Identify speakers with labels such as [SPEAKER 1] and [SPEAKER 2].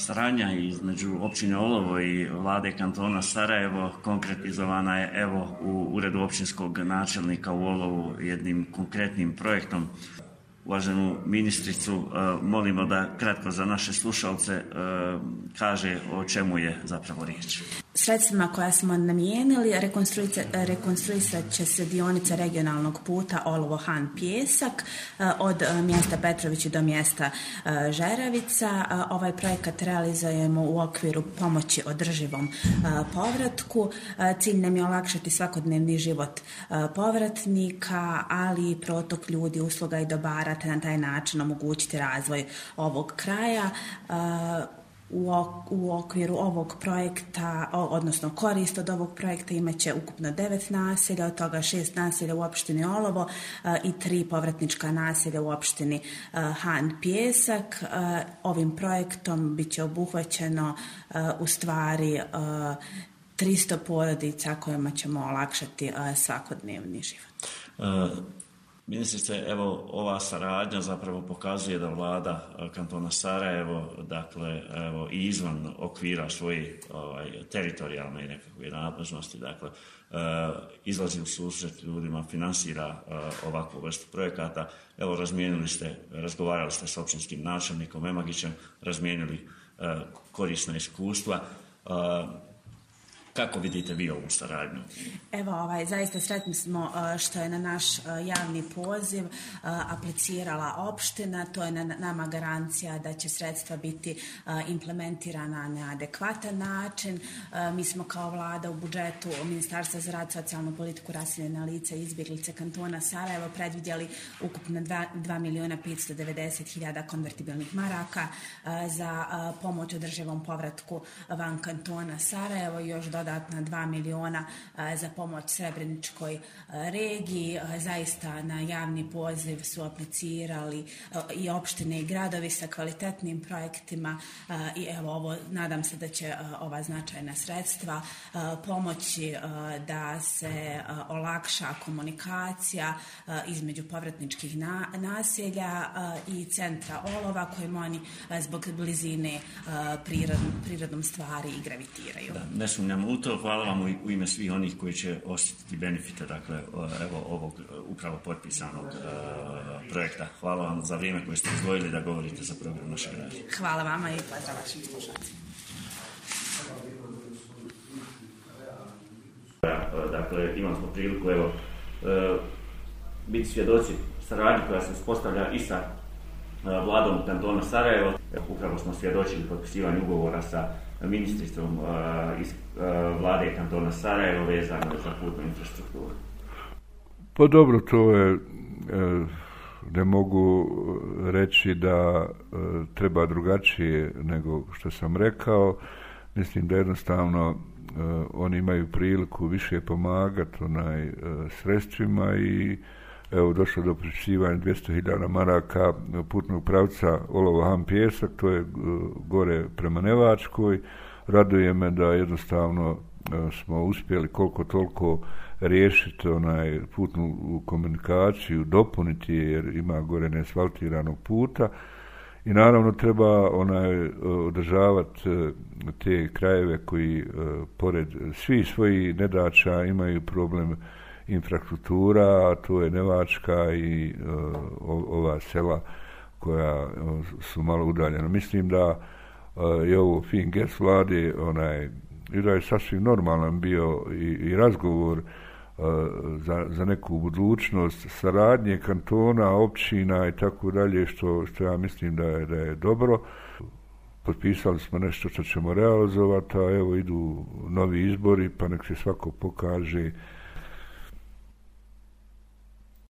[SPEAKER 1] Saradnja između općine Olovo i vlade kantona Sarajevo konkretizovana je evo u uredu općinskog načelnika u Olovu jednim konkretnim projektom uvaženu ministricu e, molimo da kratko za naše slušalce e, kaže o čemu je zapravo riječ.
[SPEAKER 2] Sredstvima koja smo namijenili rekonstruisat će se dionica regionalnog puta Olovo-Han Pjesak e, od e, mjesta Petrovići do mjesta e, Žeravica. Ovaj projekat realizujemo u okviru pomoći održivom povratku. Cilj nam je olakšati svakodnevni život povratnika, ali i protok ljudi, usluga i dobara te na taj način omogućiti razvoj ovog kraja. U okviru ovog projekta, odnosno korist od ovog projekta imaće ukupno devet naselja, od toga šest naselja u opštini Olovo e, i tri povratnička naselja u opštini e, Han Pjesak. E, ovim projektom biće obuhvaćeno u stvari 300 porodica kojima ćemo olakšati svakodnevni život.
[SPEAKER 1] Ministrice, evo ova saradnja zapravo pokazuje da vlada eh, kantona Sarajevo, dakle, evo, i izvan okvira svoje ovaj, teritorijalne nekakve nadležnosti, dakle, eh, izlazi u susret ljudima, finansira uh, ovakvu vrstu projekata. Evo, razmijenili ste, razgovarali ste s općinskim načelnikom Emagićem, razmijenili uh, korisna iskustva. Kako vidite vi ovu saradnju?
[SPEAKER 2] Evo, ovaj, zaista sretni smo e, što je na naš e, javni poziv e, aplicirala opština. To je na nama garancija da će sredstva biti implementirana na adekvatan način. Mi smo kao vlada u budžetu Ministarstva za rad, socijalnu politiku, rasiljene lice i izbjeglice kantona Sarajevo predvidjeli ukupno 2 miliona 590 hiljada konvertibilnih maraka za pomoć održivom povratku van kantona Sarajevo. Još dodatno dodatna 2 miliona za pomoć Srebreničkoj regiji. Zaista na javni poziv su aplicirali i opštine i gradovi sa kvalitetnim projektima i evo ovo, nadam se da će ova značajna sredstva pomoći da se olakša komunikacija između povratničkih naselja i centra Olova kojim oni zbog blizine prirodnom stvari i gravitiraju.
[SPEAKER 1] Da, ne sumnjamo u to, hvala vam u ime svih onih koji će osjetiti benefite, dakle, evo ovog upravo potpisanog uh, projekta. Hvala vam za vrijeme koje ste izdvojili da govorite za program našeg radija.
[SPEAKER 2] Hvala vama i pozdrav vašim slušalcima.
[SPEAKER 1] Dakle, imali smo priliku, evo, biti svjedoci saradnje koja se uspostavlja i sa E, vladom kantona Sarajevo. Upravo smo svjedočili potpisivanje ugovora sa ministricom uh, iz uh, vlade kantona Sarajevo vezano za putnu infrastrukturu?
[SPEAKER 3] Pa dobro, to je, ne mogu reći da treba drugačije nego što sam rekao. Mislim da jednostavno oni imaju priliku više pomagati onaj sredstvima i evo došlo do pričivanja 200.000 maraka putnog pravca Olovo Ham Pjesak, to je e, gore prema Nevačkoj. Raduje me da jednostavno e, smo uspjeli koliko toliko riješiti onaj putnu komunikaciju, dopuniti je jer ima gore neasfaltiranog puta i naravno treba onaj e, održavati te krajeve koji pored svi svojih nedača imaju problem infrastruktura, tu je Nevačka i e, ova sela koja e, su malo udaljena. Mislim da e, je ovo fin gest vlade, onaj, i da je sasvim normalan bio i, i razgovor za, za neku budućnost saradnje kantona, općina i tako dalje, što, što ja mislim da je, da je dobro. Potpisali smo nešto što ćemo realizovati, a evo idu novi izbori, pa nek se svako pokaže